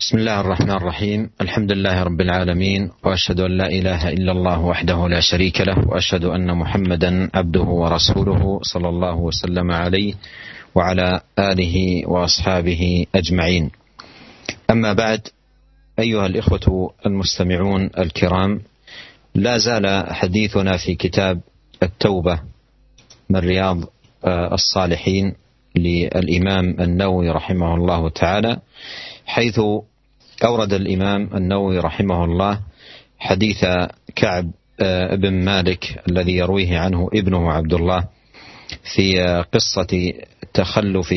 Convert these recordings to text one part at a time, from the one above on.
بسم الله الرحمن الرحيم الحمد لله رب العالمين واشهد ان لا اله الا الله وحده لا شريك له واشهد ان محمدا عبده ورسوله صلى الله وسلم عليه وعلى اله واصحابه اجمعين اما بعد ايها الاخوه المستمعون الكرام لا زال حديثنا في كتاب التوبه من رياض الصالحين للامام النووي رحمه الله تعالى حيث أورد الإمام النووي رحمه الله حديث كعب آه، بن مالك الذي يرويه عنه ابنه عبد الله في آه، قصة تخلف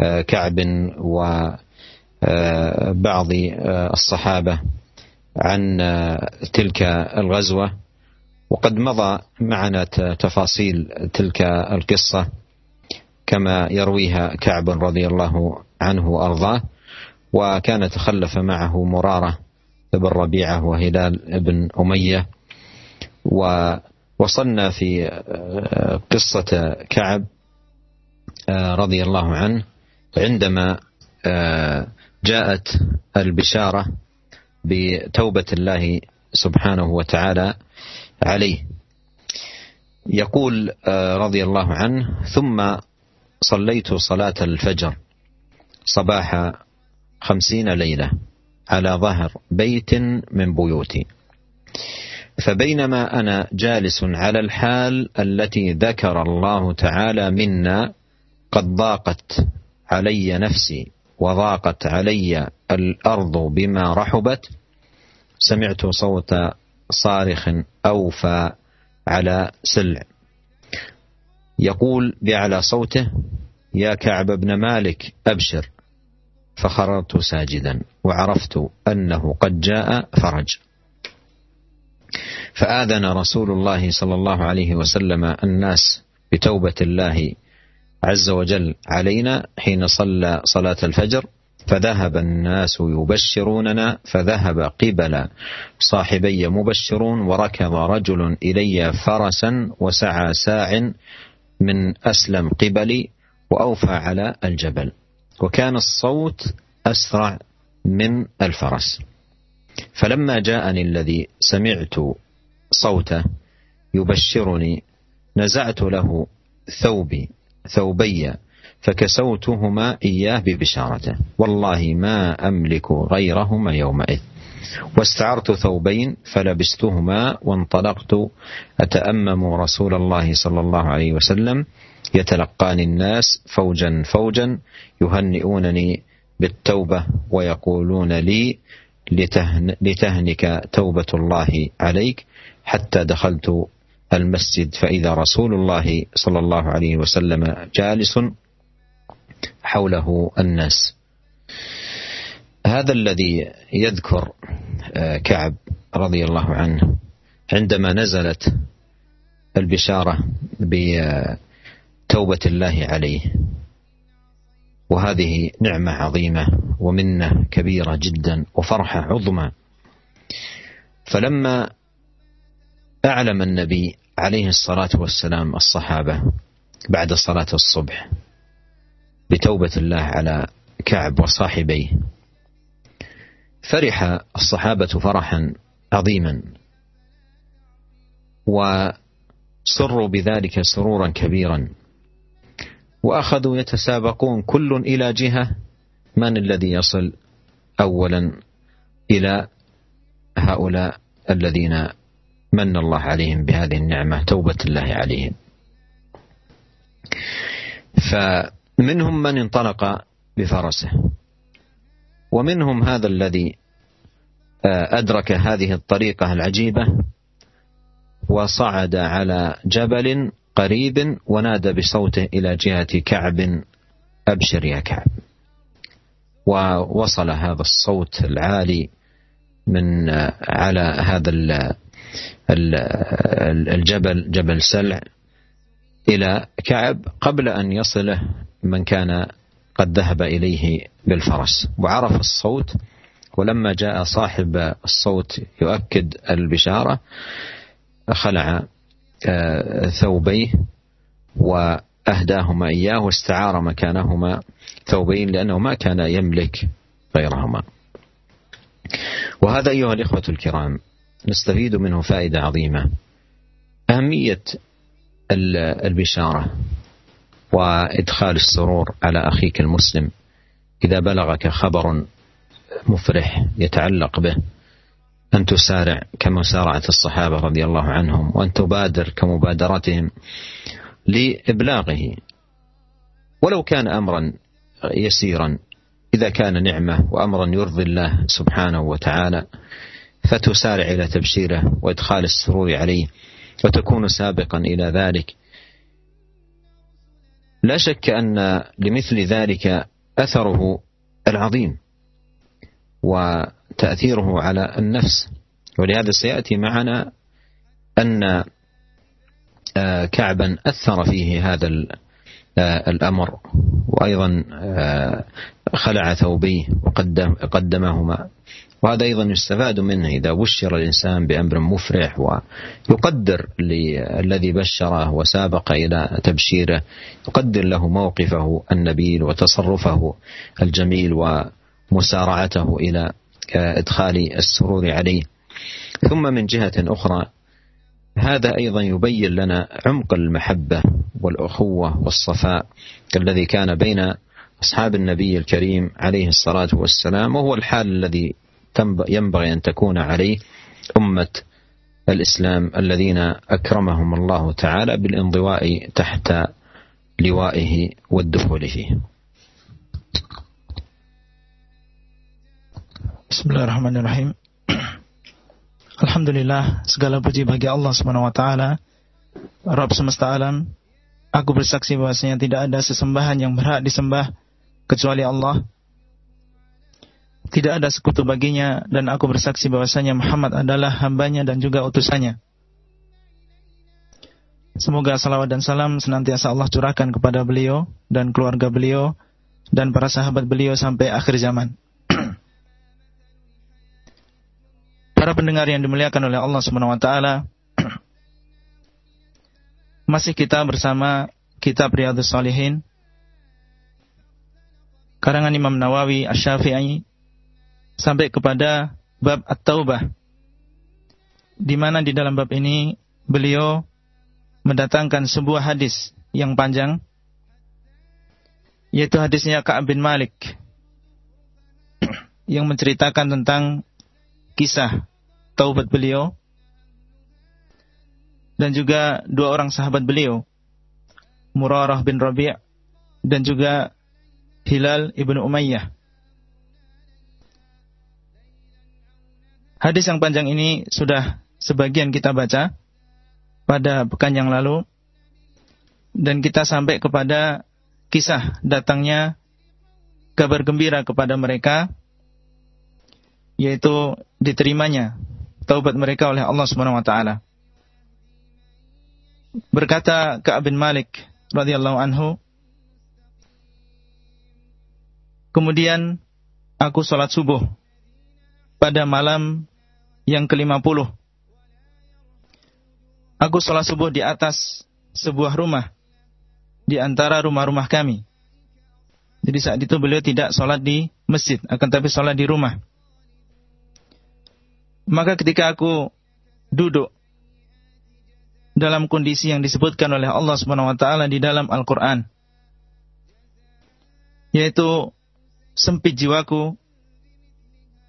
آه، كعب وبعض الصحابة عن تلك الغزوة. وقد مضى معنا تفاصيل تلك القصة كما يرويها كعب رضي الله عنه وأرضاه. وكان تخلف معه مرارة بن ربيعة وهلال بن أمية. ووصلنا في آه، قصة كعب آه، رضي الله عنه عندما آه، جاءت البشارة بتوبة الله سبحانه وتعالى عليه. يقول رضي الله عنه ثم صليت صلاة الفجر صباح خمسين ليلة على ظهر بيت من بيوتي. فبينما أنا جالس على الحال التي ذكر الله تعالى منا قد ضاقت علي نفسي وضاقت علي الأرض بما رحبت سمعت صوت صارخ أوفى على سلع. يقول بأعلى صوته يا كعب بن مالك أبشر. فخررت ساجدا وعرفت أنه قد جاء فرج. فآذن رسول الله صلى الله عليه وسلم الناس بتوبة الله عز وجل علينا حين صلى صلاة الفجر فذهب الناس يبشروننا فذهب قبل صاحبي مبشرون وركض رجل إلي فرسا وسعى ساع من أسلم قبلي وأوفى على الجبل. وكان الصوت أسرع من الفرس. فلما جاءني الذي سمعت صوته يبشرني نزعت له ثوبي ثوبي فكسوتهما إياه ببشارته. والله ما أملك غيرهما يومئذ. واستعرت ثوبين فلبستهما وانطلقت أتأمم رسول الله صلى الله عليه وسلم يتلقاني الناس فوجا فوجا يهنئونني بالتوبة ويقولون لي لتهن لتهنك توبة الله عليك حتى دخلت المسجد. فإذا رسول الله صلى الله عليه وسلم جالس حوله الناس. هذا الذي يذكر آه، كعب رضي الله عنه عندما نزلت البشارة بتوبة الله عليه. وهذه نعمة عظيمة ومنة كبيرة جدا وفرحة عظمى. فلما أعلم النبي عليه الصلاة والسلام الصحابة بعد صلاة الصبح بتوبة الله على كعب وصاحبيه فرح الصحابة فرحا عظيما. وسروا بذلك سرورا كبيرا. وأخذوا يتسابقون كل إلى جهة من الذي يصل اولا إلى هؤلاء الذين من الله عليهم بهذه النعمة توبة الله عليهم. فمنهم من انطلق بفرسه ومنهم هذا الذي آه، أدرك هذه الطريقة العجيبة وصعد على جبل قريب ونادى بصوته إلى جهة كعب. أبشر يا كعب. ووصل هذا الصوت العالي من على هذا الجبل جبل سلع إلى كعب قبل أن يصله من كان قد ذهب إليه بالفرس. وعرف الصوت ولما جاء صاحب الصوت يؤكد البشارة خلع ثوبيه وأهداهما إياه واستعار مكانهما ثوبين لأنه ما كان يملك غيرهما. وهذا أيها الإخوة الكرام نستفيد منه فائدة عظيمة. أهمية البشارة وإدخال السرور على أخيك المسلم. إذا بلغك خبر مفرح يتعلق به أن تسارع كمسارعة الصحابة رضي الله عنهم وأن تبادر كمبادرتهم لإبلاغه. ولو كان أمرا يسيرا إذا كان نعمة وأمرا يرضي الله سبحانه وتعالى فتسارع إلى تبشيره وإدخال السرور عليه وتكون سابقا إلى ذلك. لا شك أن لمثل ذلك أثره العظيم. وتأثيره على النفس. ولهذا سيأتي معنا أن آه، كعبا أثر فيه هذا آه، الأمر. وأيضا آه، خلع ثوبيه وقدم قدمهما. وهذا أيضا يستفاد منه إذا بشر الإنسان بأمر مفرح ويقدر للذي بشره وسابق إلى تبشيره يقدر له موقفه النبيل وتصرفه الجميل ومسارعته إلى إدخال السرور عليه. ثم من جهة أخرى هذا أيضا يبين لنا عمق المحبة والأخوة والصفاء الذي كان بين أصحاب النبي الكريم عليه الصلاة والسلام وهو الحال الذي ينبغي أن تكون عليه أمة الإسلام الذين أكرمهم الله تعالى بالانضواء تحت لوائه والدخول فيه Bismillahirrahmanirrahim. Alhamdulillah, segala puji bagi Allah Subhanahu wa taala, Rabb semesta alam. Aku bersaksi bahwasanya tidak ada sesembahan yang berhak disembah kecuali Allah. Tidak ada sekutu baginya dan aku bersaksi bahwasanya Muhammad adalah hambanya dan juga utusannya. Semoga salawat dan salam senantiasa Allah curahkan kepada beliau dan keluarga beliau dan para sahabat beliau sampai akhir zaman. Para pendengar yang dimuliakan oleh Allah Subhanahu wa taala, masih kita bersama kitab Riyadhus Shalihin karangan Imam Nawawi Asy-Syafi'i sampai kepada bab At-Taubah di mana di dalam bab ini beliau mendatangkan sebuah hadis yang panjang yaitu hadisnya Ka'ab bin Malik yang menceritakan tentang kisah taubat beliau dan juga dua orang sahabat beliau Murarah bin Rabi' dan juga Hilal ibnu Umayyah. Hadis yang panjang ini sudah sebagian kita baca pada pekan yang lalu dan kita sampai kepada kisah datangnya kabar gembira kepada mereka yaitu diterimanya taubat mereka oleh Allah Subhanahu wa taala. Berkata Ka'ab bin Malik radhiyallahu anhu, Kemudian aku sholat subuh pada malam yang ke-50. Aku sholat subuh di atas sebuah rumah di antara rumah-rumah kami. Jadi saat itu beliau tidak sholat di masjid, akan tapi sholat di rumah. Maka ketika aku duduk dalam kondisi yang disebutkan oleh Allah Subhanahu wa taala di dalam Al-Qur'an yaitu sempit jiwaku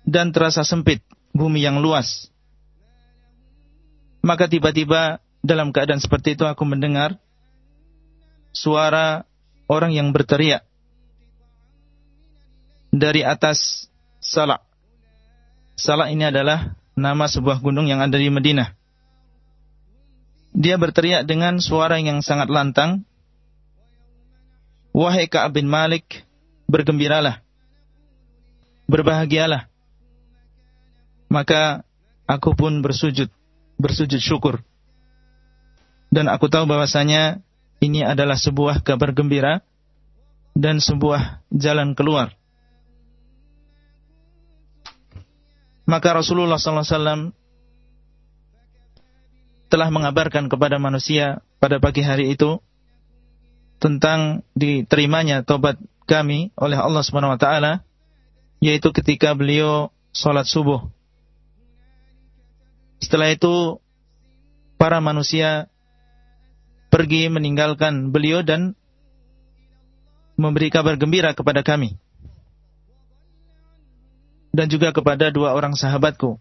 dan terasa sempit bumi yang luas. Maka tiba-tiba dalam keadaan seperti itu aku mendengar suara orang yang berteriak dari atas Salak. Salak ini adalah nama sebuah gunung yang ada di Madinah. Dia berteriak dengan suara yang sangat lantang. Wahai Ka'ab bin Malik, bergembiralah. Berbahagialah. Maka aku pun bersujud, bersujud syukur. Dan aku tahu bahwasanya ini adalah sebuah kabar gembira dan sebuah jalan keluar Maka Rasulullah SAW telah mengabarkan kepada manusia pada pagi hari itu tentang diterimanya tobat kami oleh Allah Subhanahu wa taala yaitu ketika beliau sholat subuh. Setelah itu, para manusia pergi meninggalkan beliau dan memberi kabar gembira kepada kami. Dan juga kepada dua orang sahabatku.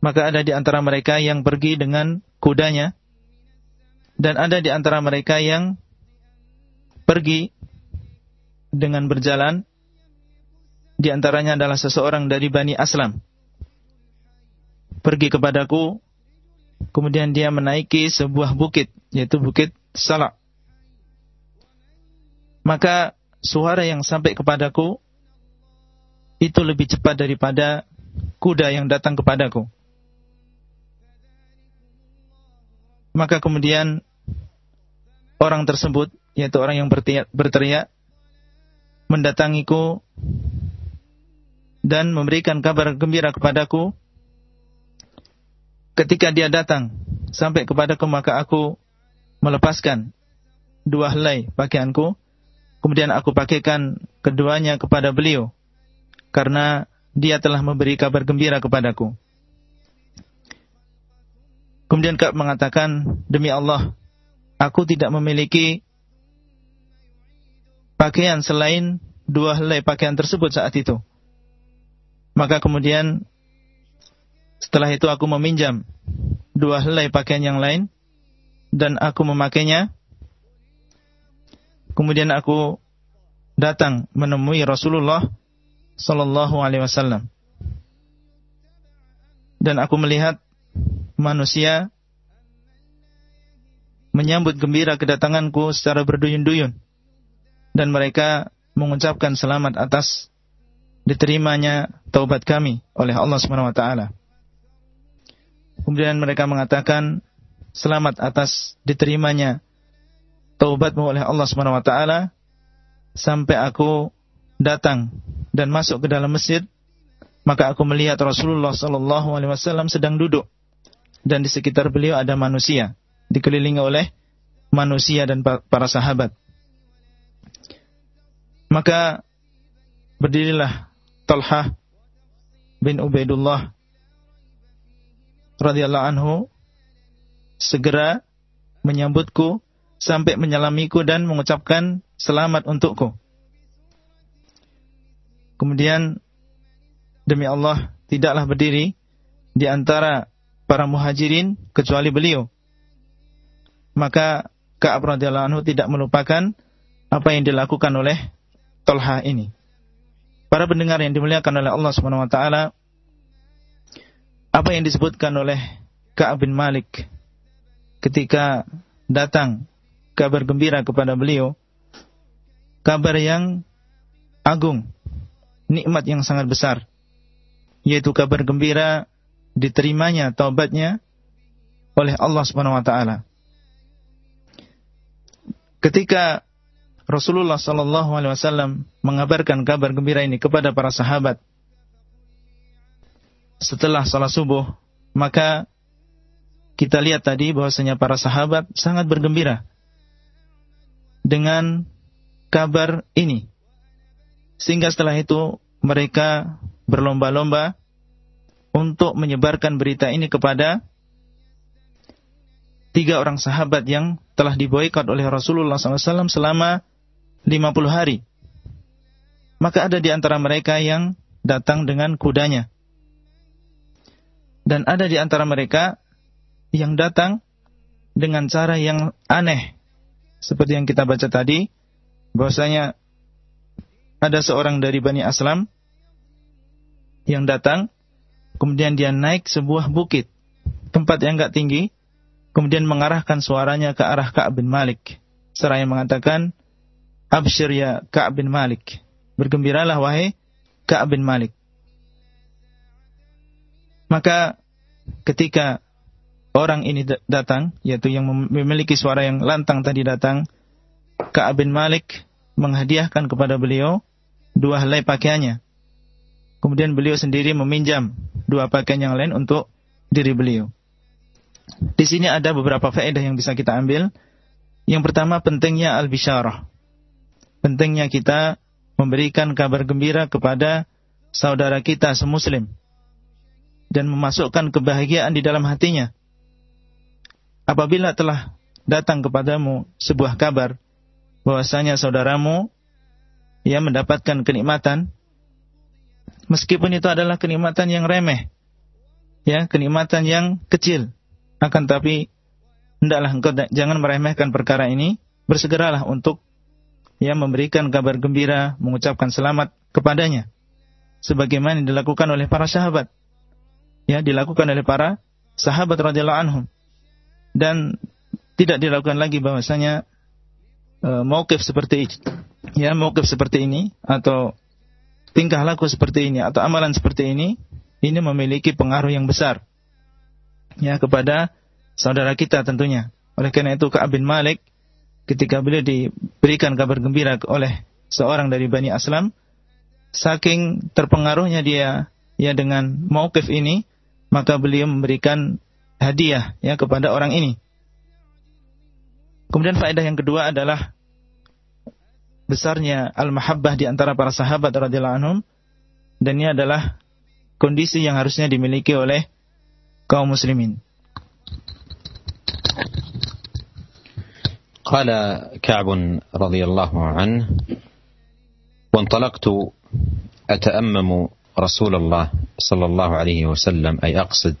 Maka ada di antara mereka yang pergi dengan kudanya. Dan ada di antara mereka yang pergi dengan berjalan. Di antaranya adalah seseorang dari Bani Aslam pergi kepadaku, kemudian dia menaiki sebuah bukit, yaitu bukit Salak. Maka suara yang sampai kepadaku itu lebih cepat daripada kuda yang datang kepadaku. Maka kemudian orang tersebut, yaitu orang yang berteriak, mendatangiku dan memberikan kabar gembira kepadaku. Ketika dia datang sampai kepadaku maka aku melepaskan dua helai pakaianku. Kemudian aku pakaikan keduanya kepada beliau karena dia telah memberi kabar gembira kepadaku kemudian Ka'ab mengatakan demi Allah aku tidak memiliki pakaian selain dua helai pakaian tersebut saat itu maka kemudian setelah itu aku meminjam dua helai pakaian yang lain dan aku memakainya. Kemudian aku datang menemui Rasulullah sallallahu alaihi wasallam. Dan aku melihat manusia menyambut gembira kedatanganku secara berduyun-duyun dan mereka mengucapkan selamat atas diterimanya taubat kami oleh Allah Subhanahu wa taala. Kemudian mereka mengatakan selamat atas diterimanya taubatmu oleh Allah Subhanahu wa taala sampai aku datang dan masuk ke dalam masjid maka aku melihat Rasulullah sallallahu alaihi wasallam sedang duduk dan di sekitar beliau ada manusia dikelilingi oleh manusia dan para sahabat maka berdirilah Talhah bin Ubaidullah radhiyallahu anhu segera menyambutku sampai menyalamiku dan mengucapkan selamat untukku. Kemudian demi Allah tidaklah berdiri di antara para muhajirin kecuali beliau. Maka Ka'ab radhiyallahu anhu tidak melupakan apa yang dilakukan oleh Tolha ini. Para pendengar yang dimuliakan oleh Allah Subhanahu wa taala, apa yang disebutkan oleh Ka'ab bin Malik ketika datang kabar gembira kepada beliau kabar yang agung nikmat yang sangat besar yaitu kabar gembira diterimanya taubatnya oleh Allah Subhanahu wa taala ketika Rasulullah sallallahu alaihi wasallam mengabarkan kabar gembira ini kepada para sahabat setelah salat subuh, maka kita lihat tadi bahwasanya para sahabat sangat bergembira dengan kabar ini. Sehingga setelah itu mereka berlomba-lomba untuk menyebarkan berita ini kepada tiga orang sahabat yang telah diboikot oleh Rasulullah SAW selama 50 hari. Maka ada di antara mereka yang datang dengan kudanya dan ada di antara mereka yang datang dengan cara yang aneh. Seperti yang kita baca tadi, bahwasanya ada seorang dari Bani Aslam yang datang, kemudian dia naik sebuah bukit, tempat yang enggak tinggi, kemudian mengarahkan suaranya ke arah Ka'ab bin Malik. Seraya mengatakan, Abshir ya Ka'ab bin Malik. Bergembiralah wahai Ka'ab bin Malik. Maka ketika orang ini datang, yaitu yang memiliki suara yang lantang tadi datang, Ka'ab bin Malik menghadiahkan kepada beliau dua helai pakaiannya. Kemudian beliau sendiri meminjam dua pakaian yang lain untuk diri beliau. Di sini ada beberapa faedah yang bisa kita ambil. Yang pertama pentingnya al-bisyarah. Pentingnya kita memberikan kabar gembira kepada saudara kita semuslim dan memasukkan kebahagiaan di dalam hatinya. Apabila telah datang kepadamu sebuah kabar bahwasanya saudaramu ia mendapatkan kenikmatan. Meskipun itu adalah kenikmatan yang remeh ya kenikmatan yang kecil. Akan tapi hendaklah engkau jangan meremehkan perkara ini. Bersegeralah untuk ya memberikan kabar gembira mengucapkan selamat kepadanya. Sebagaimana dilakukan oleh para sahabat. Ya dilakukan oleh para sahabat radhiyallahu anhum. Dan tidak dilakukan lagi bahwasanya mauqif seperti ya mauqif seperti ini atau tingkah laku seperti ini atau amalan seperti ini ini memiliki pengaruh yang besar ya kepada saudara kita tentunya. Oleh karena itu Ka'ab bin Malik ketika beliau diberikan kabar gembira oleh seorang dari Bani Aslam saking terpengaruhnya dia ya dengan mauqif ini maka beliau memberikan hadiah ya kepada orang ini Kemudian faedah yang kedua adalah besarnya al-mahabbah di antara para sahabat radhiyallahu anhum dan ini adalah kondisi yang harusnya dimiliki oleh kaum muslimin. قال كعب رضي الله عنه وانطلقت أتأمم رسول الله صلى الله عليه وسلم أي أقصد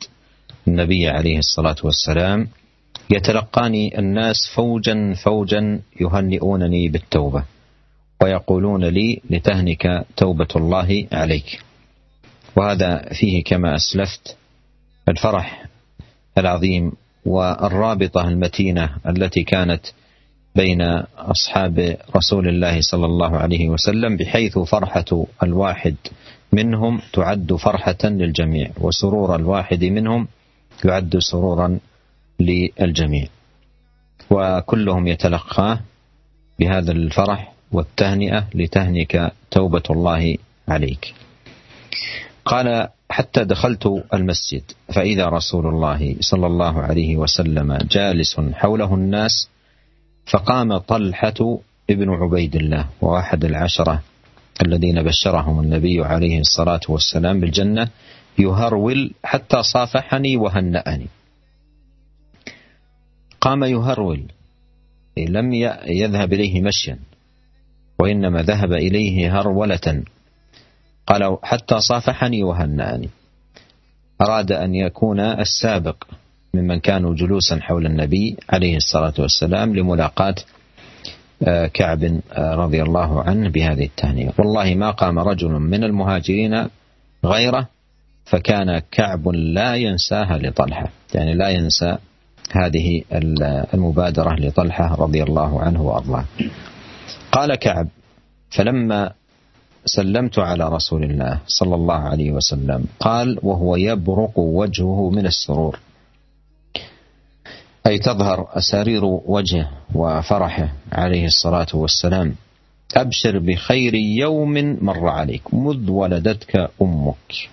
النبي عليه الصلاة والسلام يتلقاني الناس فوجا فوجا يهنئونني بالتوبة ويقولون لي لتهنك توبة الله عليك. وهذا فيه كما أسلفت الفرح العظيم والرابطة المتينة التي كانت بين أصحاب رسول الله صلى الله عليه وسلم بحيث فرحة الواحد منهم تعد فرحة للجميع وسرور الواحد منهم يعد سرورا للجميع. وكلهم يتلقاه بهذا الفرح والتهنئة لتهنك توبة الله عليك. قال حتى دخلت المسجد فإذا رسول الله صلى الله عليه وسلم جالس حوله الناس فقام طلحة ابن عبيد الله وأحد العشرة الذين بشرهم النبي عليه الصلاة والسلام بالجنة يهرول حتى صافحني وهنأني. قام يهرول. لم يذهب إليه مشيا وإنما ذهب إليه هرولة. قال حتى صافحني وهنأني. أراد أن يكون السابق ممن كانوا جلوسا حول النبي عليه الصلاة والسلام لملاقاة آه، كعب آه، رضي الله عنه بهذه التهنئة. والله ما قام رجل من المهاجرين غيره فكان كعب لا ينساها لطلحة. يعني لا ينسى هذه المبادرة لطلحة رضي الله عنه وأرضاه. قال كعب فلما سلمت على رسول الله صلى الله عليه وسلم قال وهو يبرق وجهه من السرور. أي تظهر أسارير وجهه وفرحه عليه الصلاة والسلام. أبشر بخير يوم مر عليك مذ ولدتك أمك.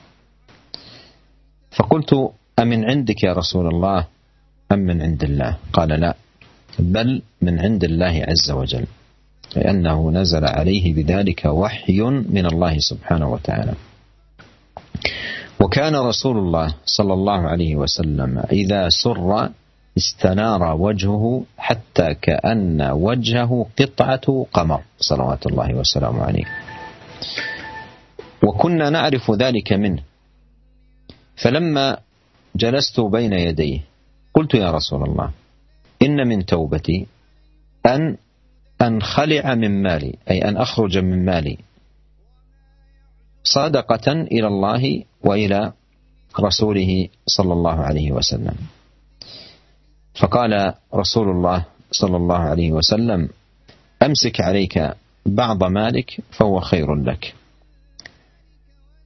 فقلت أمن عندك يا رسول الله؟ أم من عند الله؟ قال لا بل من عند الله عز وجل لأنه نزل عليه بذلك وحي من الله سبحانه وتعالى. وكان رسول الله صلى الله عليه وسلم إذا سر استنار وجهه حتى كأن وجهه قطعة قمر صلوات الله وسلامه عليه. وكنا نعرف ذلك منه. فلما جلست بين يديه قلت يا رسول الله إن من توبتي أن أنخلع من مالي أي أن أخرج من مالي صدقة إلى الله وإلى رسوله صلى الله عليه وسلم. فقال رسول الله صلى الله عليه وسلم أمسك عليك بعض مالك فهو خير لك.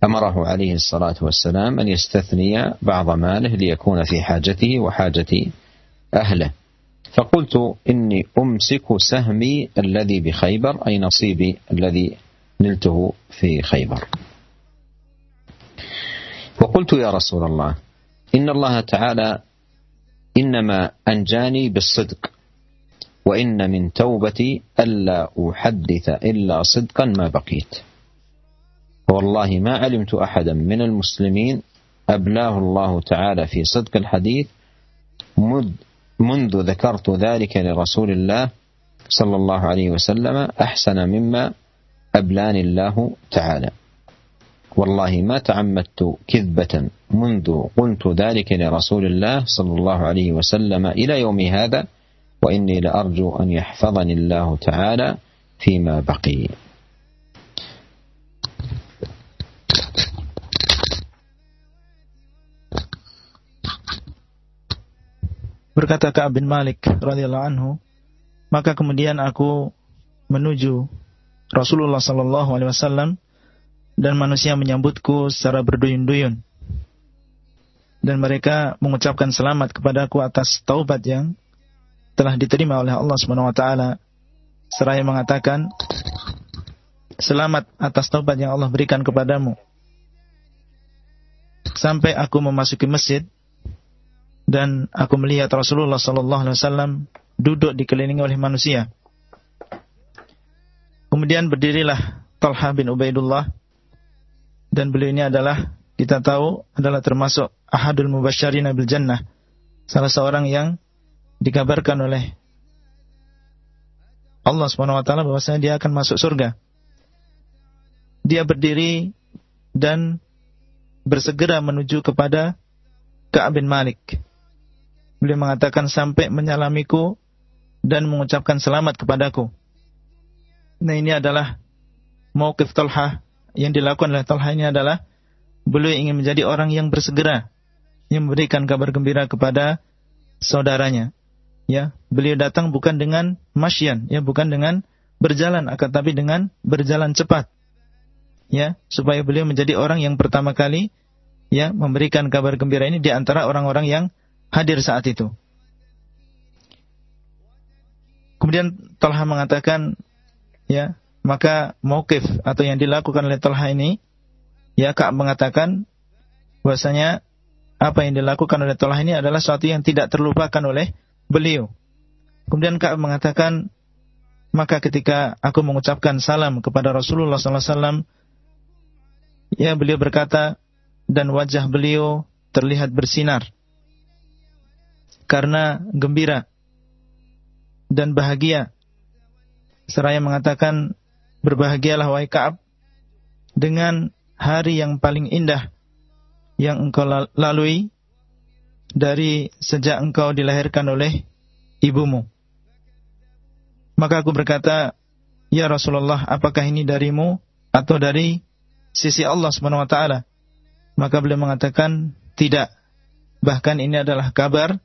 أمره عليه الصلاة والسلام أن يستثني بعض ماله ليكون في حاجته وحاجة أهله. فقلت إني أمسك سهمي الذي بخيبر أي نصيبي الذي نلته في خيبر. وقلت يا رسول الله إن الله تعالى إنما أنجاني بالصدق وإن من توبتي ألا أحدث إلا صدقا ما بقيت. والله ما علمت أحدا من المسلمين أبلاه الله تعالى في صدق الحديث منذ ذكرت ذلك لرسول الله صلى الله عليه وسلم أحسن مما أبلاني الله تعالى. والله ما تعمدت كذبة منذ قلت ذلك لرسول الله صلى الله عليه وسلم إلى يوم هذا وإني لأرجو أن يحفظني الله تعالى فيما بقي. Berkata Ka'ab bin Malik radhiyallahu anhu, maka kemudian aku menuju Rasulullah sallallahu alaihi wasallam dan manusia menyambutku secara berduyun-duyun. Dan mereka mengucapkan selamat kepadaku atas taubat yang telah diterima oleh Allah Subhanahu wa taala seraya mengatakan selamat atas taubat yang Allah berikan kepadamu. Sampai aku memasuki masjid dan aku melihat Rasulullah sallallahu alaihi wasallam duduk dikelilingi oleh manusia. Kemudian berdirilah Talha bin Ubaidullah dan beliau ini adalah kita tahu adalah termasuk ahadul mubasysyirin bil jannah. Salah seorang yang dikabarkan oleh Allah Subhanahu wa taala bahwasanya dia akan masuk surga. Dia berdiri dan bersegera menuju kepada Ka'ab bin Malik Beliau mengatakan sampai menyalamiku dan mengucapkan selamat kepadaku. Nah ini adalah mauqif Talha yang dilakukan oleh Talha ini adalah beliau ingin menjadi orang yang bersegera yang memberikan kabar gembira kepada saudaranya. Ya, beliau datang bukan dengan masyian, ya bukan dengan berjalan akan tapi dengan berjalan cepat. Ya, supaya beliau menjadi orang yang pertama kali ya memberikan kabar gembira ini di antara orang-orang yang hadir saat itu. Kemudian Talha mengatakan, ya, maka mauqif atau yang dilakukan oleh Talha ini, ya, Kak mengatakan bahwasanya apa yang dilakukan oleh Talha ini adalah sesuatu yang tidak terlupakan oleh beliau. Kemudian Kak mengatakan, maka ketika aku mengucapkan salam kepada Rasulullah SAW, ya beliau berkata, dan wajah beliau terlihat bersinar karena gembira dan bahagia. Seraya mengatakan, berbahagialah wahai Ka'ab dengan hari yang paling indah yang engkau lalui dari sejak engkau dilahirkan oleh ibumu. Maka aku berkata, Ya Rasulullah, apakah ini darimu atau dari sisi Allah taala? Maka beliau mengatakan, tidak. Bahkan ini adalah kabar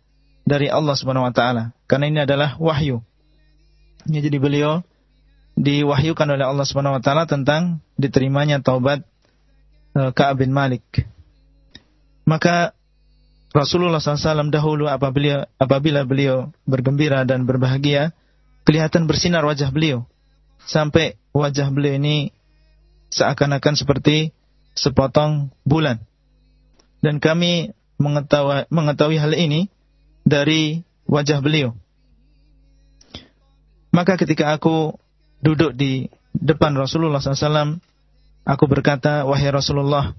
dari Allah Subhanahu wa taala karena ini adalah wahyu. Ya, jadi beliau diwahyukan oleh Allah Subhanahu wa taala tentang diterimanya taubat uh, Ka'ab bin Malik. Maka Rasulullah SAW dahulu apabila, apabila beliau bergembira dan berbahagia, kelihatan bersinar wajah beliau. Sampai wajah beliau ini seakan-akan seperti sepotong bulan. Dan kami mengetahui, mengetahui hal ini dari wajah beliau. Maka ketika aku duduk di depan Rasulullah SAW, aku berkata, wahai Rasulullah,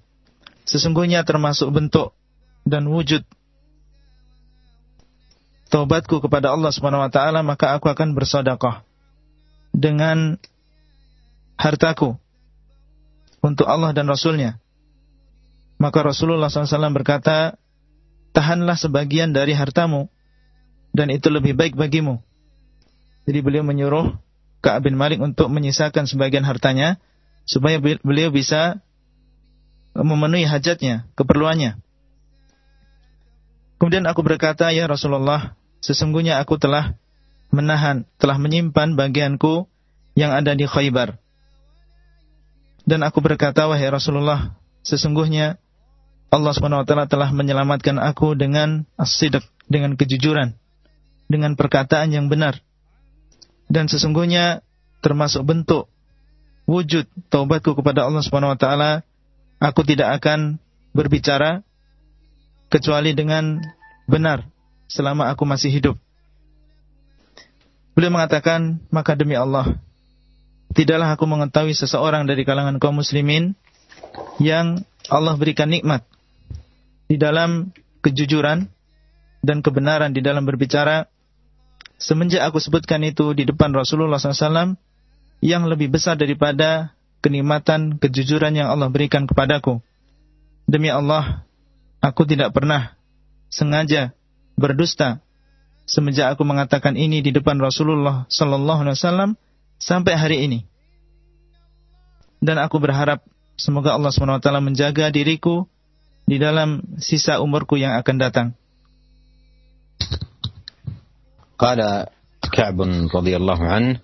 sesungguhnya termasuk bentuk dan wujud taubatku kepada Allah Subhanahu wa taala maka aku akan bersedekah dengan hartaku untuk Allah dan Rasulnya. Maka Rasulullah SAW berkata, tahanlah sebagian dari hartamu dan itu lebih baik bagimu. Jadi beliau menyuruh Ka'ab bin Malik untuk menyisakan sebagian hartanya supaya beliau bisa memenuhi hajatnya, keperluannya. Kemudian aku berkata, "Ya Rasulullah, sesungguhnya aku telah menahan, telah menyimpan bagianku yang ada di Khaybar." Dan aku berkata, "Wahai Rasulullah, sesungguhnya Allah SWT telah menyelamatkan aku dengan as dengan kejujuran, dengan perkataan yang benar. Dan sesungguhnya termasuk bentuk wujud taubatku kepada Allah SWT, aku tidak akan berbicara kecuali dengan benar selama aku masih hidup. Beliau mengatakan, maka demi Allah, tidaklah aku mengetahui seseorang dari kalangan kaum muslimin yang Allah berikan nikmat di dalam kejujuran dan kebenaran di dalam berbicara semenjak aku sebutkan itu di depan Rasulullah SAW yang lebih besar daripada kenikmatan kejujuran yang Allah berikan kepadaku. Demi Allah, aku tidak pernah sengaja berdusta semenjak aku mengatakan ini di depan Rasulullah sallallahu alaihi wasallam sampai hari ini. Dan aku berharap semoga Allah SWT menjaga diriku di dalam sisa umurku yang akan datang. قال كعب رضي الله عنه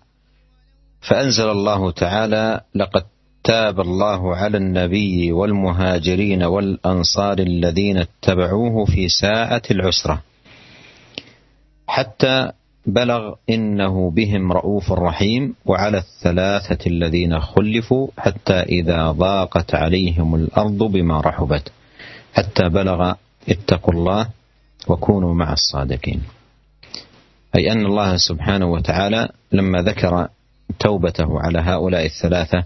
فأنزل الله تعالى لقد تاب الله على النبي والمهاجرين والأنصار الذين اتبعوه في ساعة العسرة حتى بلغ إنه بهم رؤوف رحيم وعلى الثلاثة الذين خلفوا حتى إذا ضاقت عليهم الأرض بما رحبت حتى بلغ اتقوا الله وكونوا مع الصادقين. أي أن الله سبحانه وتعالى لما ذكر توبته على هؤلاء الثلاثة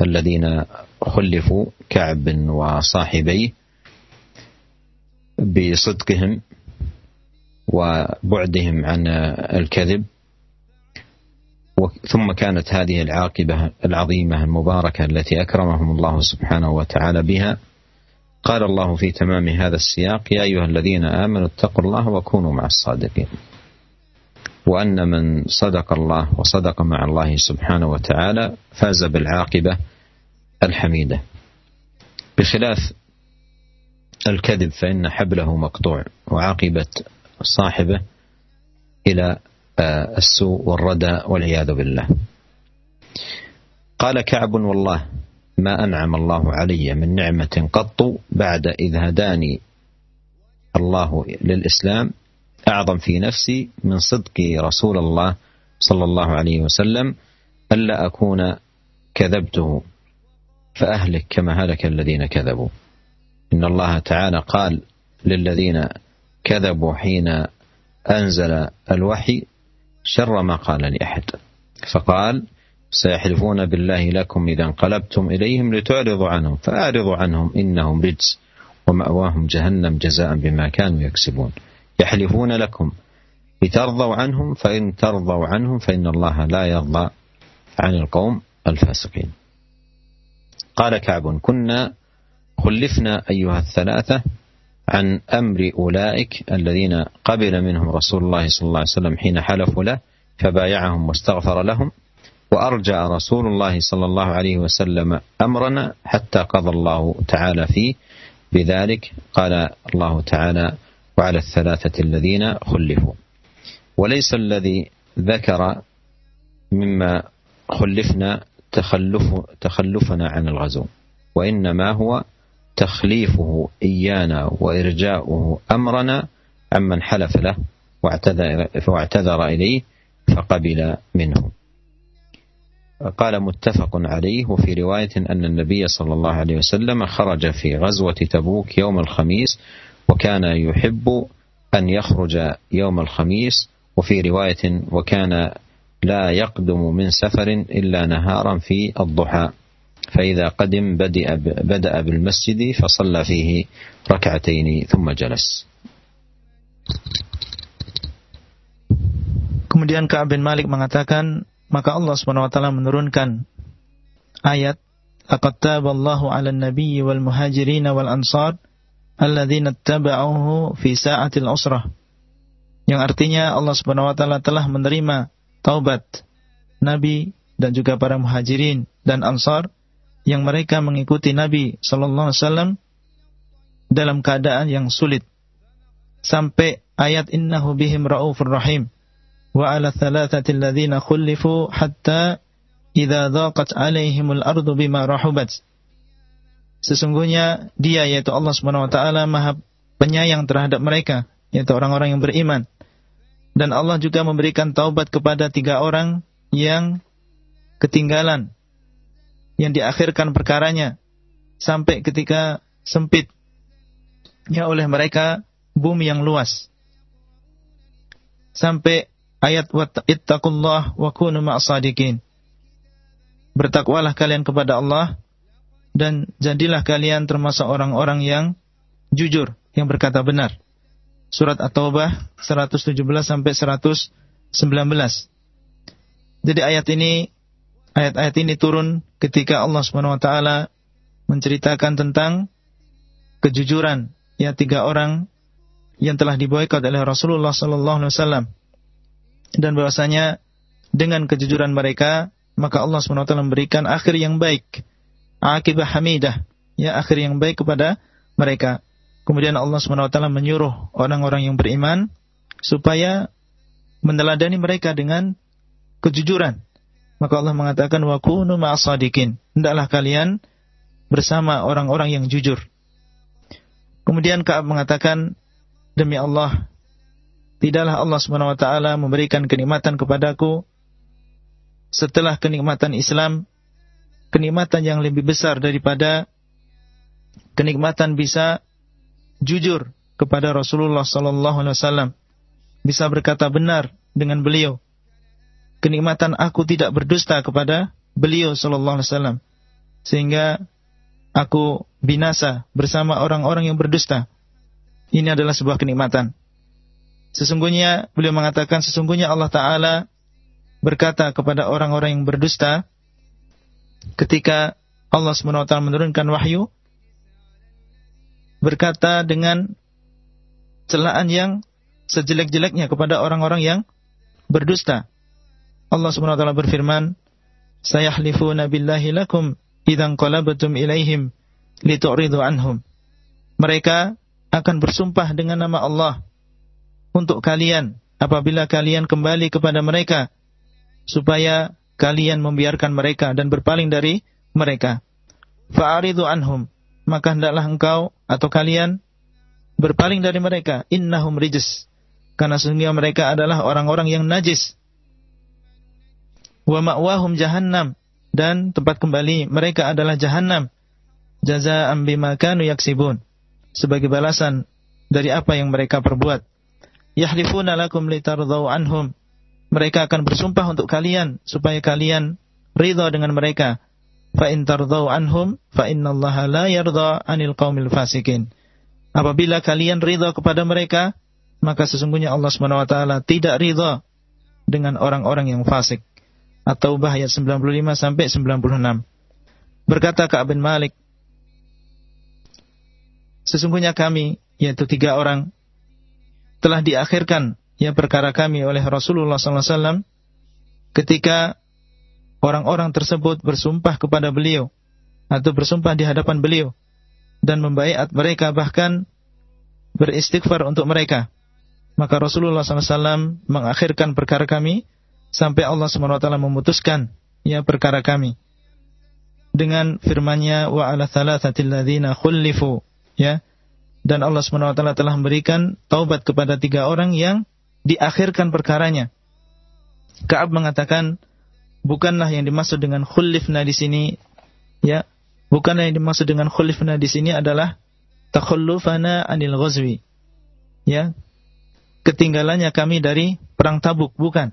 الذين خلفوا كعب وصاحبيه بصدقهم وبعدهم عن الكذب ثم كانت هذه العاقبة العظيمة المباركة التي أكرمهم الله سبحانه وتعالى بها قال الله في تمام هذا السياق يا أيها الذين آمنوا اتقوا الله وكونوا مع الصادقين. وأن من صدق الله وصدق مع الله سبحانه وتعالى فاز بالعاقبة الحميدة. بخلاف الكذب فإن حبله مقطوع وعاقبة صاحبه إلى آه، السوء والردى والعياذ بالله. قال كعب والله ما أنعم الله علي من نعمة قط بعد إذ هداني الله للإسلام أعظم في نفسي من صدق رسول الله صلى الله عليه وسلم ألا أكون كذبته فأهلك كما هلك الذين كذبوا. إن الله تعالى قال للذين كذبوا حين أنزل الوحي شر ما قال لأحد. فقال سيحلفون بالله لكم إذا انقلبتم إليهم لتعرضوا عنهم فأعرضوا عنهم إنهم رجس ومأواهم جهنم جزاء بما كانوا يكسبون. يحلفون لكم. لترضوا عنهم فإن ترضوا عنهم فإن الله لا يرضى عن القوم الفاسقين. قال كعب كنا خلفنا أيها الثلاثة عن أمر أولئك الذين قبل منهم رسول الله صلى الله عليه وسلم حين حلفوا له فبايعهم واستغفر لهم وأرجع رسول الله صلى الله عليه وسلم أمرنا حتى قضى الله تعالى فيه. بذلك قال الله تعالى وعلى الثلاثة الذين خلفوا وليس الذي ذكر مما خلفنا تخلف تخلفنا عن الغزو وإنما هو تخليفه إيانا وإرجاؤه أمرنا عمن حلف له واعتذر, واعتذر إليه فقبل منه. قال متفق عليه وفي رواية أن النبي صلى الله عليه وسلم خرج في غزوة تبوك يوم الخميس وكان يحب أن يخرج يوم الخميس وفي رواية وكان لا يقدم من سفر إلا نهارا في الضحى فإذا قدم بدأ, بالمسجد فصلى فيه ركعتين ثم جلس. Kemudian Ka'ab bin Malik mengatakan, maka Allah SWT menurunkan ayat, Laqad taballahu 'alan nabiyyi wal muhajirin wal ansar alladzina ittaba'uhu fi sa'atil usrah. Yang artinya Allah Subhanahu wa taala telah menerima taubat Nabi dan juga para muhajirin dan ansar yang mereka mengikuti Nabi sallallahu alaihi wasallam dalam keadaan yang sulit sampai ayat innahu bihim raufur rahim ala thalathati alladhina khulifu hatta idza dhaqat alaihimul ardu bima rahubat. Sesungguhnya dia yaitu Allah Subhanahu wa taala Maha penyayang terhadap mereka yaitu orang-orang yang beriman. Dan Allah juga memberikan taubat kepada tiga orang yang ketinggalan yang diakhirkan perkaranya sampai ketika sempit. Ya oleh mereka bumi yang luas. Sampai ayat ittaqullah wa kunu ma'asadikin bertakwalah kalian kepada Allah dan jadilah kalian termasuk orang-orang yang jujur, yang berkata benar. Surat At-Taubah 117 sampai 119. Jadi ayat ini ayat-ayat ini turun ketika Allah Subhanahu wa taala menceritakan tentang kejujuran ya tiga orang yang telah diboikot oleh Rasulullah sallallahu alaihi wasallam dan bahwasanya dengan kejujuran mereka maka Allah SWT memberikan akhir yang baik akibah hamidah ya akhir yang baik kepada mereka. Kemudian Allah SWT menyuruh orang-orang yang beriman supaya meneladani mereka dengan kejujuran. Maka Allah mengatakan wa kunu ma'asadikin hendaklah kalian bersama orang-orang yang jujur. Kemudian Ka'ab mengatakan demi Allah tidaklah Allah SWT memberikan kenikmatan kepadaku setelah kenikmatan Islam, kenikmatan yang lebih besar daripada kenikmatan bisa jujur kepada Rasulullah sallallahu alaihi wasallam, bisa berkata benar dengan beliau. Kenikmatan aku tidak berdusta kepada beliau sallallahu alaihi wasallam sehingga aku binasa bersama orang-orang yang berdusta. Ini adalah sebuah kenikmatan. Sesungguhnya beliau mengatakan sesungguhnya Allah taala berkata kepada orang-orang yang berdusta ketika Allah SWT menurunkan wahyu berkata dengan celaan yang sejelek-jeleknya kepada orang-orang yang berdusta. Allah SWT berfirman, "Sayahlifuna billahi lakum idzan qalabatum ilaihim litu'ridu anhum." Mereka akan bersumpah dengan nama Allah untuk kalian apabila kalian kembali kepada mereka supaya kalian membiarkan mereka dan berpaling dari mereka. Fa'aridu anhum, maka hendaklah engkau atau kalian berpaling dari mereka. Innahum rijis, karena sesungguhnya mereka adalah orang-orang yang najis. Wa ma'wahum jahannam, dan tempat kembali mereka adalah jahannam. Jaza'an bima kanu yaksibun, sebagai balasan dari apa yang mereka perbuat. Yahlifuna lakum litardau anhum, mereka akan bersumpah untuk kalian supaya kalian ridha dengan mereka. Fa in tardau anhum fa innallaha la yarda 'anil qaumil fasikin. Apabila kalian ridha kepada mereka, maka sesungguhnya Allah Subhanahu wa taala tidak ridha dengan orang-orang yang fasik. Atau ayat 95 sampai 96. Berkata Ka'ab bin Malik, Sesungguhnya kami, yaitu tiga orang, telah diakhirkan ya perkara kami oleh Rasulullah SAW ketika orang-orang tersebut bersumpah kepada beliau atau bersumpah di hadapan beliau dan membaiat mereka bahkan beristighfar untuk mereka. Maka Rasulullah SAW mengakhirkan perkara kami sampai Allah SWT memutuskan ya perkara kami dengan firman-Nya wa ala thalathatil ladzina khulifu ya dan Allah SWT telah memberikan taubat kepada tiga orang yang diakhirkan perkaranya. Kaab mengatakan, bukanlah yang dimaksud dengan khulifna di sini, ya, bukanlah yang dimaksud dengan khulifna di sini adalah takhullufana anil ghazwi. Ya, ketinggalannya kami dari perang Tabuk, bukan.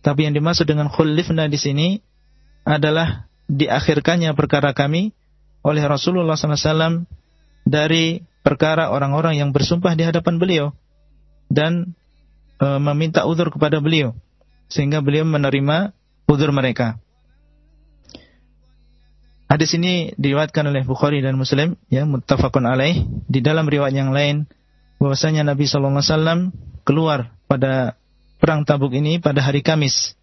Tapi yang dimaksud dengan khulifna di sini adalah diakhirkannya perkara kami oleh Rasulullah SAW dari perkara orang-orang yang bersumpah di hadapan beliau dan e, meminta uzur kepada beliau sehingga beliau menerima uzur mereka. Hadis ini diriwayatkan oleh Bukhari dan Muslim ya muttafaqun alaih di dalam riwayat yang lain bahwasanya Nabi sallallahu alaihi wasallam keluar pada perang Tabuk ini pada hari Kamis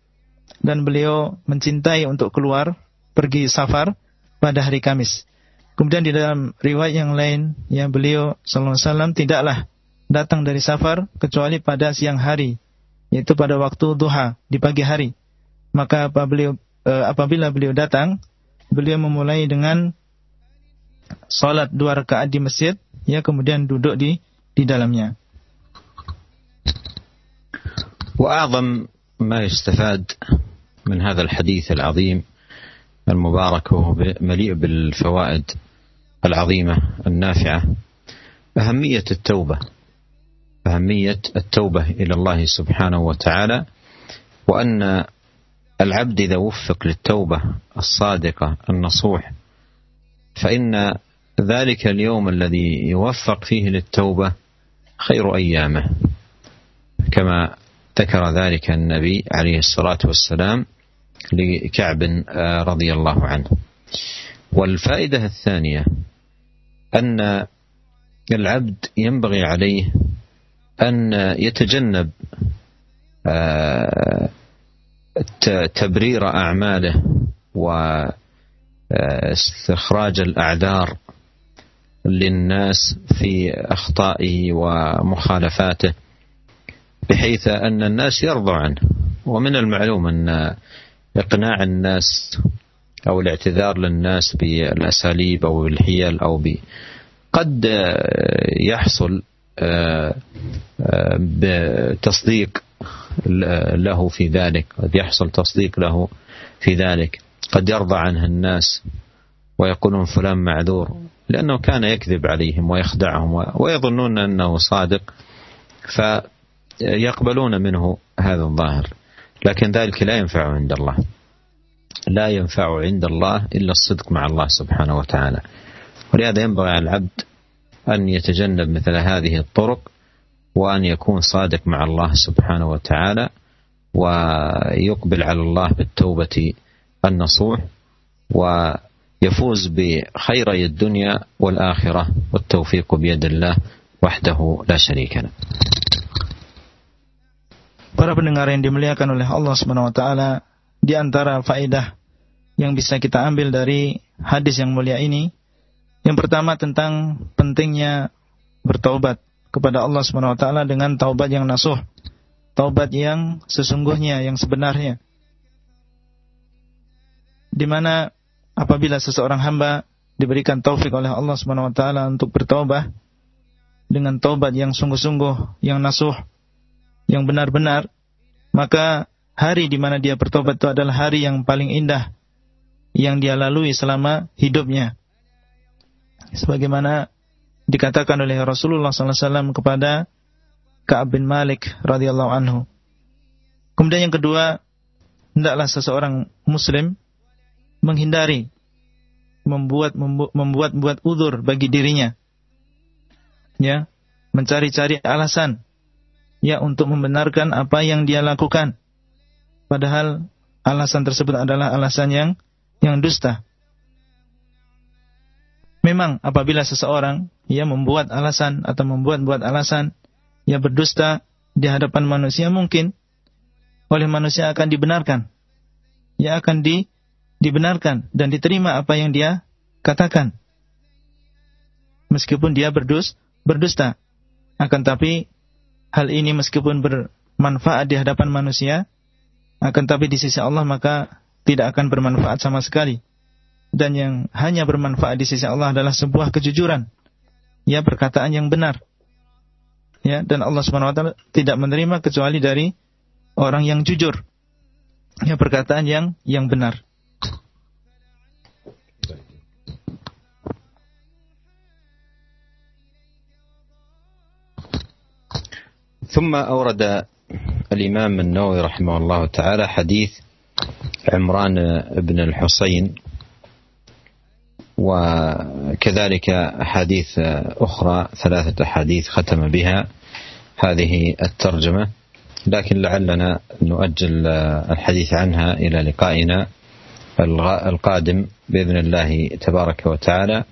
dan beliau mencintai untuk keluar pergi safar pada hari Kamis. Kemudian di dalam riwayat yang lain ya beliau sallallahu alaihi wasallam tidaklah datang dari safar kecuali pada siang hari, yaitu pada waktu duha di pagi hari. Maka apabila, eh, apabila beliau datang, beliau memulai dengan salat dua rakaat di masjid, ya kemudian duduk di di dalamnya. وأعظم ما يستفاد من هذا الحديث العظيم المبارك وهو مليء بالفوائد العظيمة النافعة. أهمية التوبة. أهمية التوبة إلى الله سبحانه وتعالى. وأن العبد إذا وفق للتوبة الصادقة النصوح فإن ذلك اليوم الذي يوفق فيه للتوبة خير أيامه. كما ذكر ذلك النبي عليه الصلاة والسلام لكعب رضي الله عنه. والفائدة الثانية أن العبد ينبغي عليه أن يتجنب آه، تبرير أعماله واستخراج الأعذار للناس في أخطائه ومخالفاته بحيث أن الناس يرضوا عنه. ومن المعلوم أن إقناع الناس أو الاعتذار للناس بالأساليب أو بالحيل أو ب قد يحصل آه، آه، بتصديق له في ذلك قد يحصل تصديق له في ذلك. قد يرضى عنه الناس ويقولون فلان معذور لأنه كان يكذب عليهم ويخدعهم ويظنون أنه صادق فيقبلون منه هذا الظاهر لكن ذلك لا ينفع عند الله. لا ينفع عند الله إلا الصدق مع الله سبحانه وتعالى. ولهذا ينبغي على العبد أن يتجنب مثل هذه الطرق وأن يكون صادق مع الله سبحانه وتعالى ويقبل على الله بالتوبة النصوح ويفوز بخيري الدنيا والآخرة والتوفيق بيد الله وحده لا شريك له. Para pendengar yang dimuliakan oleh Allah Subhanahu wa taala, di antara faedah yang bisa kita ambil dari hadis yang mulia ini yang pertama tentang pentingnya bertaubat kepada Allah Subhanahu wa taala dengan taubat yang nasuh. Taubat yang sesungguhnya, yang sebenarnya. Di mana apabila seseorang hamba diberikan taufik oleh Allah Subhanahu wa taala untuk bertaubat dengan taubat yang sungguh-sungguh, yang nasuh, yang benar-benar, maka hari di mana dia bertobat itu adalah hari yang paling indah yang dia lalui selama hidupnya sebagaimana dikatakan oleh Rasulullah SAW kepada Ka'ab bin Malik radhiyallahu anhu. Kemudian yang kedua, hendaklah seseorang muslim menghindari membuat membuat membuat udur bagi dirinya. Ya, mencari-cari alasan ya untuk membenarkan apa yang dia lakukan. Padahal alasan tersebut adalah alasan yang yang dusta. Memang apabila seseorang ia membuat alasan atau membuat-buat alasan ia berdusta di hadapan manusia mungkin oleh manusia akan dibenarkan. Ia akan di, dibenarkan dan diterima apa yang dia katakan. Meskipun dia berdus, berdusta. Akan tapi hal ini meskipun bermanfaat di hadapan manusia, akan tapi di sisi Allah maka tidak akan bermanfaat sama sekali dan yang hanya bermanfaat di sisi Allah adalah sebuah kejujuran. Ya, perkataan yang benar. Ya, dan Allah Subhanahu wa taala tidak menerima kecuali dari orang yang jujur. Ya, perkataan yang yang benar. ثم أورد الإمام النووي رحمه الله تعالى حديث عمران بن الحصين وكذلك أحاديث أخرى ثلاثة أحاديث ختم بها هذه الترجمة. لكن لعلنا نؤجل الحديث عنها إلى لقائنا القادم بإذن الله تبارك وتعالى.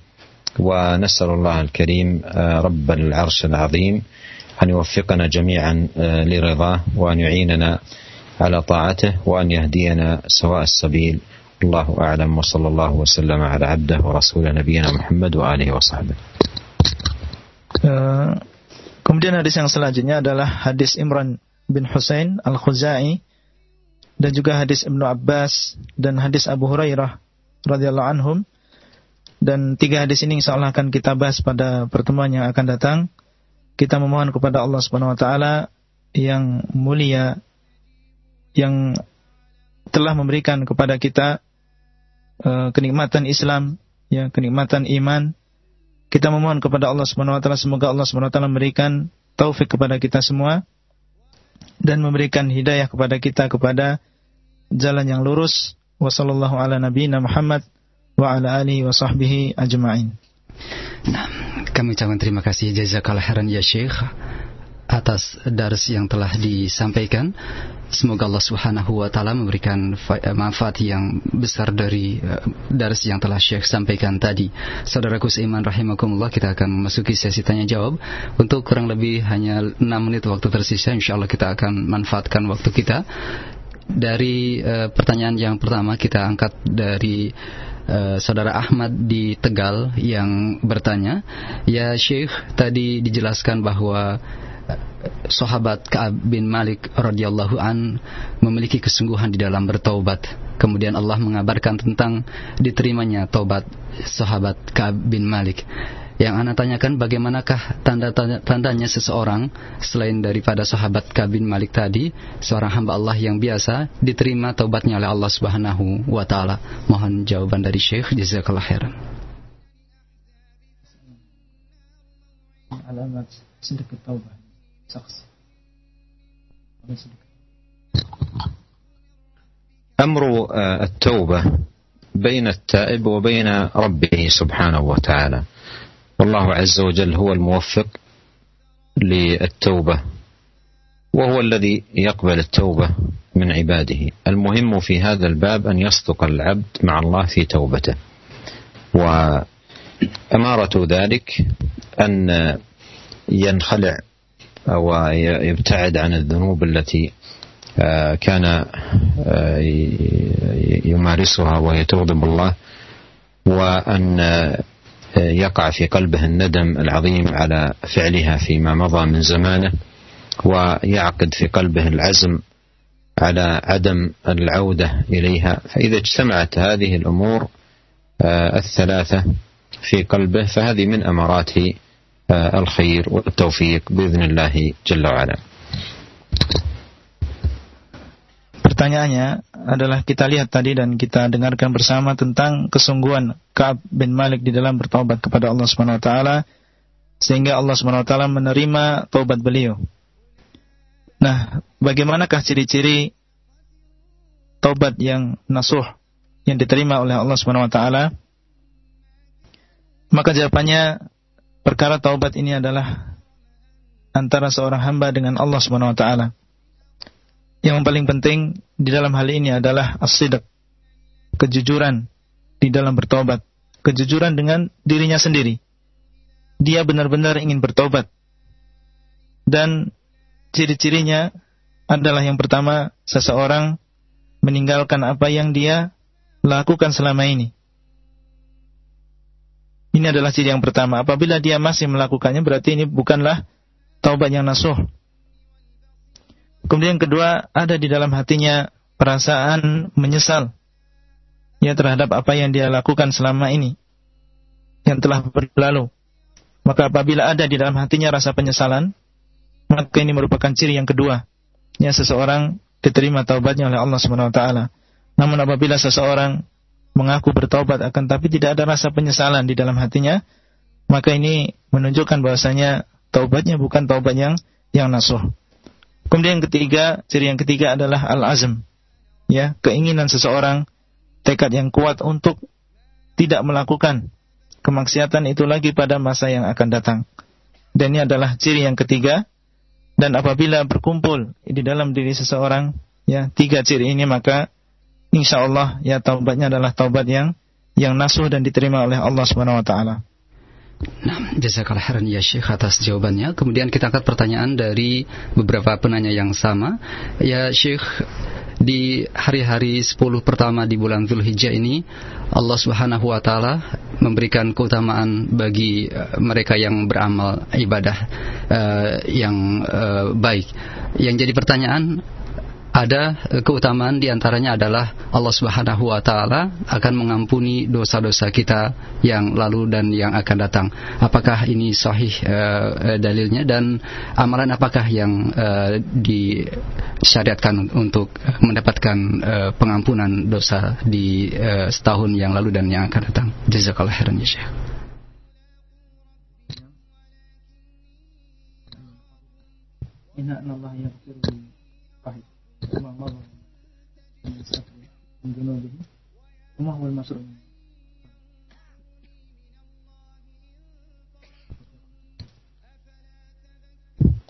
ونسأل الله الكريم رب العرش العظيم أن يوفقنا جميعا لرضاه وأن يعيننا على طاعته وأن يهدينا سواء السبيل الله أعلم وصلى الله وسلم على عبده ورسول نبينا محمد وآله وصحبه Kemudian hadis yang selanjutnya adalah hadis Imran bin Husain Al-Khuzai dan juga hadis Ibnu Abbas dan hadis Abu Hurairah radhiyallahu anhum dan tiga hadis ini insyaallah akan kita bahas pada pertemuan yang akan datang. Kita memohon kepada Allah Subhanahu wa taala yang mulia yang telah memberikan kepada kita uh, kenikmatan Islam, ya, kenikmatan iman. Kita memohon kepada Allah Subhanahu wa taala semoga Allah Subhanahu wa taala memberikan taufik kepada kita semua dan memberikan hidayah kepada kita kepada jalan yang lurus. Wassallallahu ala nabiyina Muhammad wa ala alihi wa sahbihi ajma'in. Nah, kami ucapkan terima kasih jazakallah khairan ya Syekh atas dars yang telah disampaikan. Semoga Allah Subhanahu wa taala memberikan eh, manfaat yang besar dari uh, dars yang telah Syekh sampaikan tadi. Saudaraku seiman rahimakumullah, kita akan memasuki sesi tanya jawab. Untuk kurang lebih hanya 6 menit waktu tersisa, insyaallah kita akan manfaatkan waktu kita. Dari uh, pertanyaan yang pertama kita angkat dari uh, saudara Ahmad di Tegal yang bertanya, "Ya Syekh, tadi dijelaskan bahwa sahabat Ka'ab bin Malik radhiyallahu an memiliki kesungguhan di dalam bertaubat. Kemudian Allah mengabarkan tentang diterimanya taubat sahabat Ka'ab bin Malik. Yang anak tanyakan bagaimanakah tanda-tandanya seseorang selain daripada sahabat Ka'ab bin Malik tadi, seorang hamba Allah yang biasa diterima taubatnya oleh Allah Subhanahu wa taala. Mohon jawaban dari Syekh jazakallahu khairan. Alamat sedekah taubat. شخص. أمر آه، التوبة بين التائب وبين ربه سبحانه وتعالى. والله عز وجل هو الموفق للتوبة وهو الذي يقبل التوبة من عباده. المهم في هذا الباب أن يصدق العبد مع الله في توبته. وأمارة ذلك أن ينخلع ويبتعد عن الذنوب التي آه، كان آه، يمارسها وهي تغضب الله وأن آه، يقع في قلبه الندم العظيم على فعلها فيما مضى من زمانه ويعقد في قلبه العزم على عدم العودة إليها. فإذا اجتمعت هذه الأمور الثلاثة في قلبه فهذه من أمارات الخير والتوفيق بإذن الله جل وعلا Pertanyaannya adalah kita lihat tadi dan kita dengarkan bersama tentang kesungguhan Ka'ab bin Malik di dalam bertobat kepada Allah Subhanahu wa taala sehingga Allah Subhanahu wa taala menerima taubat beliau. Nah, bagaimanakah ciri-ciri taubat yang nasuh yang diterima oleh Allah Subhanahu wa taala? Maka jawabannya perkara taubat ini adalah antara seorang hamba dengan Allah Subhanahu wa taala. Yang paling penting di dalam hal ini adalah as-sidq, kejujuran di dalam bertobat, kejujuran dengan dirinya sendiri. Dia benar-benar ingin bertobat. Dan ciri-cirinya adalah yang pertama, seseorang meninggalkan apa yang dia lakukan selama ini. Ini adalah ciri yang pertama. Apabila dia masih melakukannya berarti ini bukanlah taubat yang nasuh. Kemudian yang kedua, ada di dalam hatinya perasaan menyesal ya terhadap apa yang dia lakukan selama ini yang telah berlalu. Maka apabila ada di dalam hatinya rasa penyesalan, maka ini merupakan ciri yang kedua. Ya seseorang diterima taubatnya oleh Allah Subhanahu wa taala. Namun apabila seseorang mengaku bertaubat akan tapi tidak ada rasa penyesalan di dalam hatinya, maka ini menunjukkan bahwasanya taubatnya bukan taubat yang yang nasuh. Kemudian yang ketiga, ciri yang ketiga adalah al-azm. Ya, keinginan seseorang tekad yang kuat untuk tidak melakukan kemaksiatan itu lagi pada masa yang akan datang. Dan ini adalah ciri yang ketiga. Dan apabila berkumpul di dalam diri seseorang, ya tiga ciri ini maka insya Allah ya taubatnya adalah taubat yang yang nasuh dan diterima oleh Allah Subhanahu wa taala. Nah, jazakallah khairan ya Syekh atas jawabannya. Kemudian kita angkat pertanyaan dari beberapa penanya yang sama. Ya Syekh, di hari-hari 10 pertama di bulan Zulhijjah ini Allah Subhanahu wa taala memberikan keutamaan bagi uh, mereka yang beramal ibadah uh, yang uh, baik. Yang jadi pertanyaan ada eh, keutamaan di antaranya adalah Allah Subhanahu Wa Taala akan mengampuni dosa-dosa kita yang lalu dan yang akan datang. Apakah ini sahih uh, dalilnya dan amalan apakah yang uh, disyariatkan untuk mendapatkan uh, pengampunan dosa di uh, setahun yang lalu dan yang akan datang? Jazakallah khairan ya Syekh. وما مضى من من ذنوبه وما هو المشروع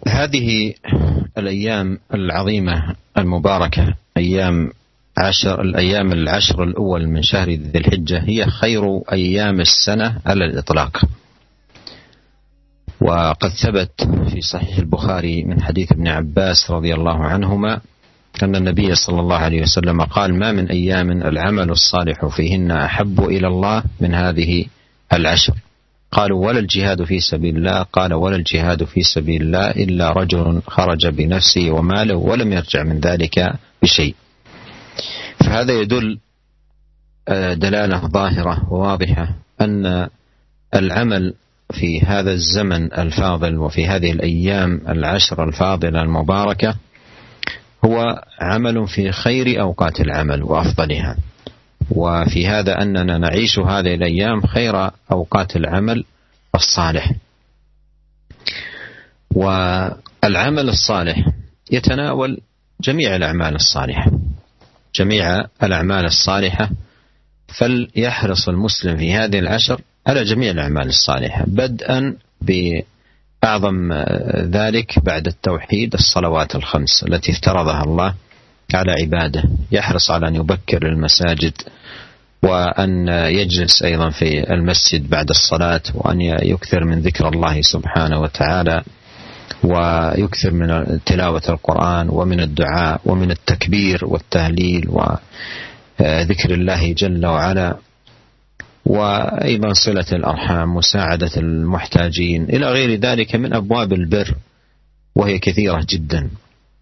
هذه الأيام العظيمة المباركة أيام عشر الأيام العشر الأول من شهر ذي الحجة هي خير أيام السنة على الإطلاق. وقد ثبت في صحيح البخاري من حديث ابن عباس رضي الله عنهما أن النبي صلى الله عليه وسلم قال ما من أيام العمل الصالح فيهن أحب إلى الله من هذه العشر. قالوا ولا الجهاد في سبيل الله. قال ولا الجهاد في سبيل الله إلا رجل خرج بنفسه وماله ولم يرجع من ذلك بشيء. فهذا يدل آه، دلالة ظاهرة وواضحة أن العمل في هذا الزمن الفاضل وفي هذه الأيام العشر الفاضلة المباركة هو عمل في خير أوقات العمل وأفضلها. وفي هذا أننا نعيش هذه الأيام خير أوقات العمل الصالح. والعمل الصالح يتناول جميع الأعمال الصالحة. جميع الأعمال الصالحة. فليحرص المسلم في هذه العشر على جميع الأعمال الصالحة. بدءا بأعظم ذلك بعد التوحيد الصلوات الخمس التي افترضها الله على عباده. يحرص على أن يبكر المساجد وأن يجلس أيضا في المسجد بعد الصلاة وأن يكثر من ذكر الله سبحانه وتعالى ويكثر من تلاوة القرآن ومن الدعاء ومن التكبير والتهليل وذكر الله جل وعلا. وأيضا صلة الأرحام مساعدة المحتاجين إلى غير ذلك من أبواب البر وهي كثيرة جدا.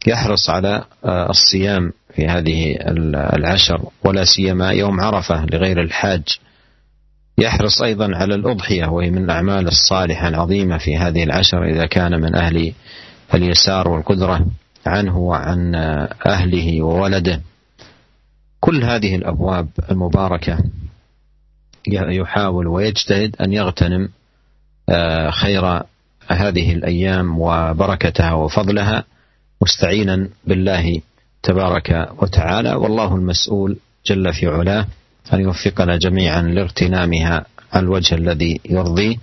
يحرص على الصيام في هذه العشر ولا سيما يوم عرفة لغير الحاج. يحرص أيضا على الأضحية وهي من الأعمال الصالحة العظيمة في هذه العشر إذا كان من أهل اليسار والقدرة عنه وعن أهله وولده. كل هذه الأبواب المباركة يحاول ويجتهد أن يغتنم آه، خير هذه الأيام وبركتها وفضلها. مستعينا بالله تبارك وتعالى. والله المسؤول جل في علاه أن يوفقنا جميعا لاغتنامها على الوجه الذي يرضيه.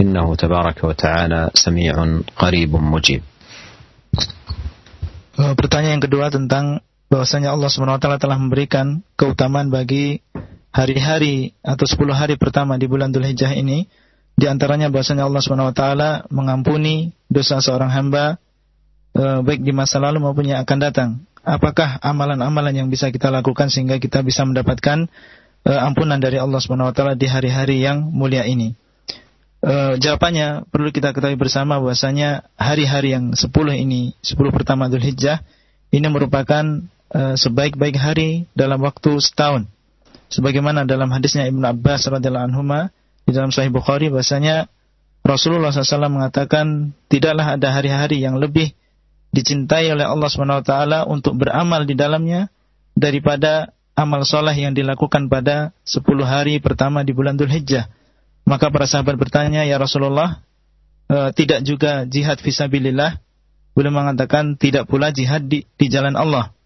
إنه تبارك وتعالى سميع قريب مجيب. Pertanyaan yang kedua tentang bahwasanya Allah SWT telah memberikan keutamaan bagi hari-hari atau 10 hari pertama di bulan Dhul Hijjah ini di antaranya bahwasanya Allah SWT mengampuni dosa seorang hamba eh, baik di masa lalu maupun yang akan datang. Apakah amalan-amalan yang bisa kita lakukan sehingga kita bisa mendapatkan uh, ampunan dari Allah SWT di hari-hari yang mulia ini? Uh, jawabannya perlu kita ketahui bersama bahwasanya hari-hari yang 10 ini, 10 pertama Dhul Hijjah ini merupakan sebaik-baik hari dalam waktu setahun. Sebagaimana dalam hadisnya Ibnu Abbas radhiyallahu anhu di dalam Sahih Bukhari bahwasanya Rasulullah SAW mengatakan tidaklah ada hari-hari yang lebih dicintai oleh Allah SWT untuk beramal di dalamnya daripada amal soleh yang dilakukan pada 10 hari pertama di bulan Dhul Hijjah. Maka para sahabat bertanya, Ya Rasulullah, e, tidak juga jihad visabilillah? Beliau mengatakan, tidak pula jihad di, di jalan Allah.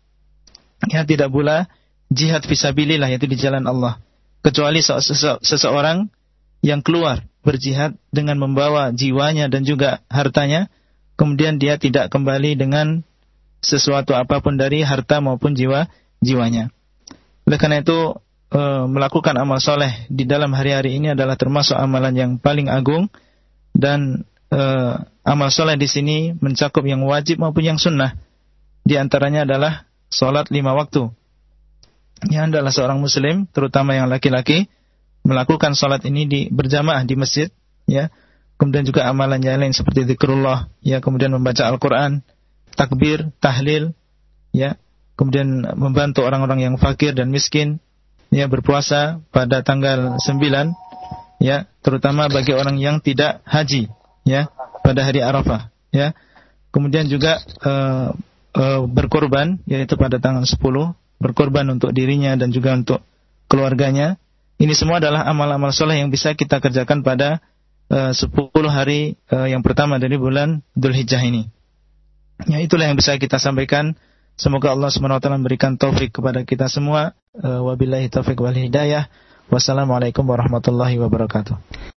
Ya, tidak pula jihad visabilillah, yaitu di jalan Allah. Kecuali seseorang yang keluar berjihad dengan membawa jiwanya dan juga hartanya, kemudian dia tidak kembali dengan sesuatu apa pun dari harta maupun jiwa jiwanya. Oleh karena itu e, melakukan amal soleh di dalam hari-hari ini adalah termasuk amalan yang paling agung dan e, amal soleh di sini mencakup yang wajib maupun yang sunnah. Di antaranya adalah sholat lima waktu. Yang adalah seorang muslim, terutama yang laki-laki, melakukan sholat ini di berjamaah di masjid, ya. Kemudian juga amalan yang lain seperti zikrullah, ya, kemudian membaca Al-Quran, takbir, tahlil, ya, kemudian membantu orang-orang yang fakir dan miskin ya berpuasa pada tanggal 9 ya. Terutama bagi orang yang tidak haji ya pada hari Arafah ya. Kemudian juga uh, uh, berkorban yaitu pada tanggal 10 berkorban untuk dirinya dan juga untuk keluarganya ini semua adalah amal-amal soleh yang bisa kita kerjakan pada uh, 10 hari uh, yang pertama dari bulan Dhul Hijjah ini ya itulah yang bisa kita sampaikan Semoga Allah SWT memberikan taufik kepada kita semua. Uh, wabillahi taufik wal hidayah. Wassalamualaikum warahmatullahi wabarakatuh.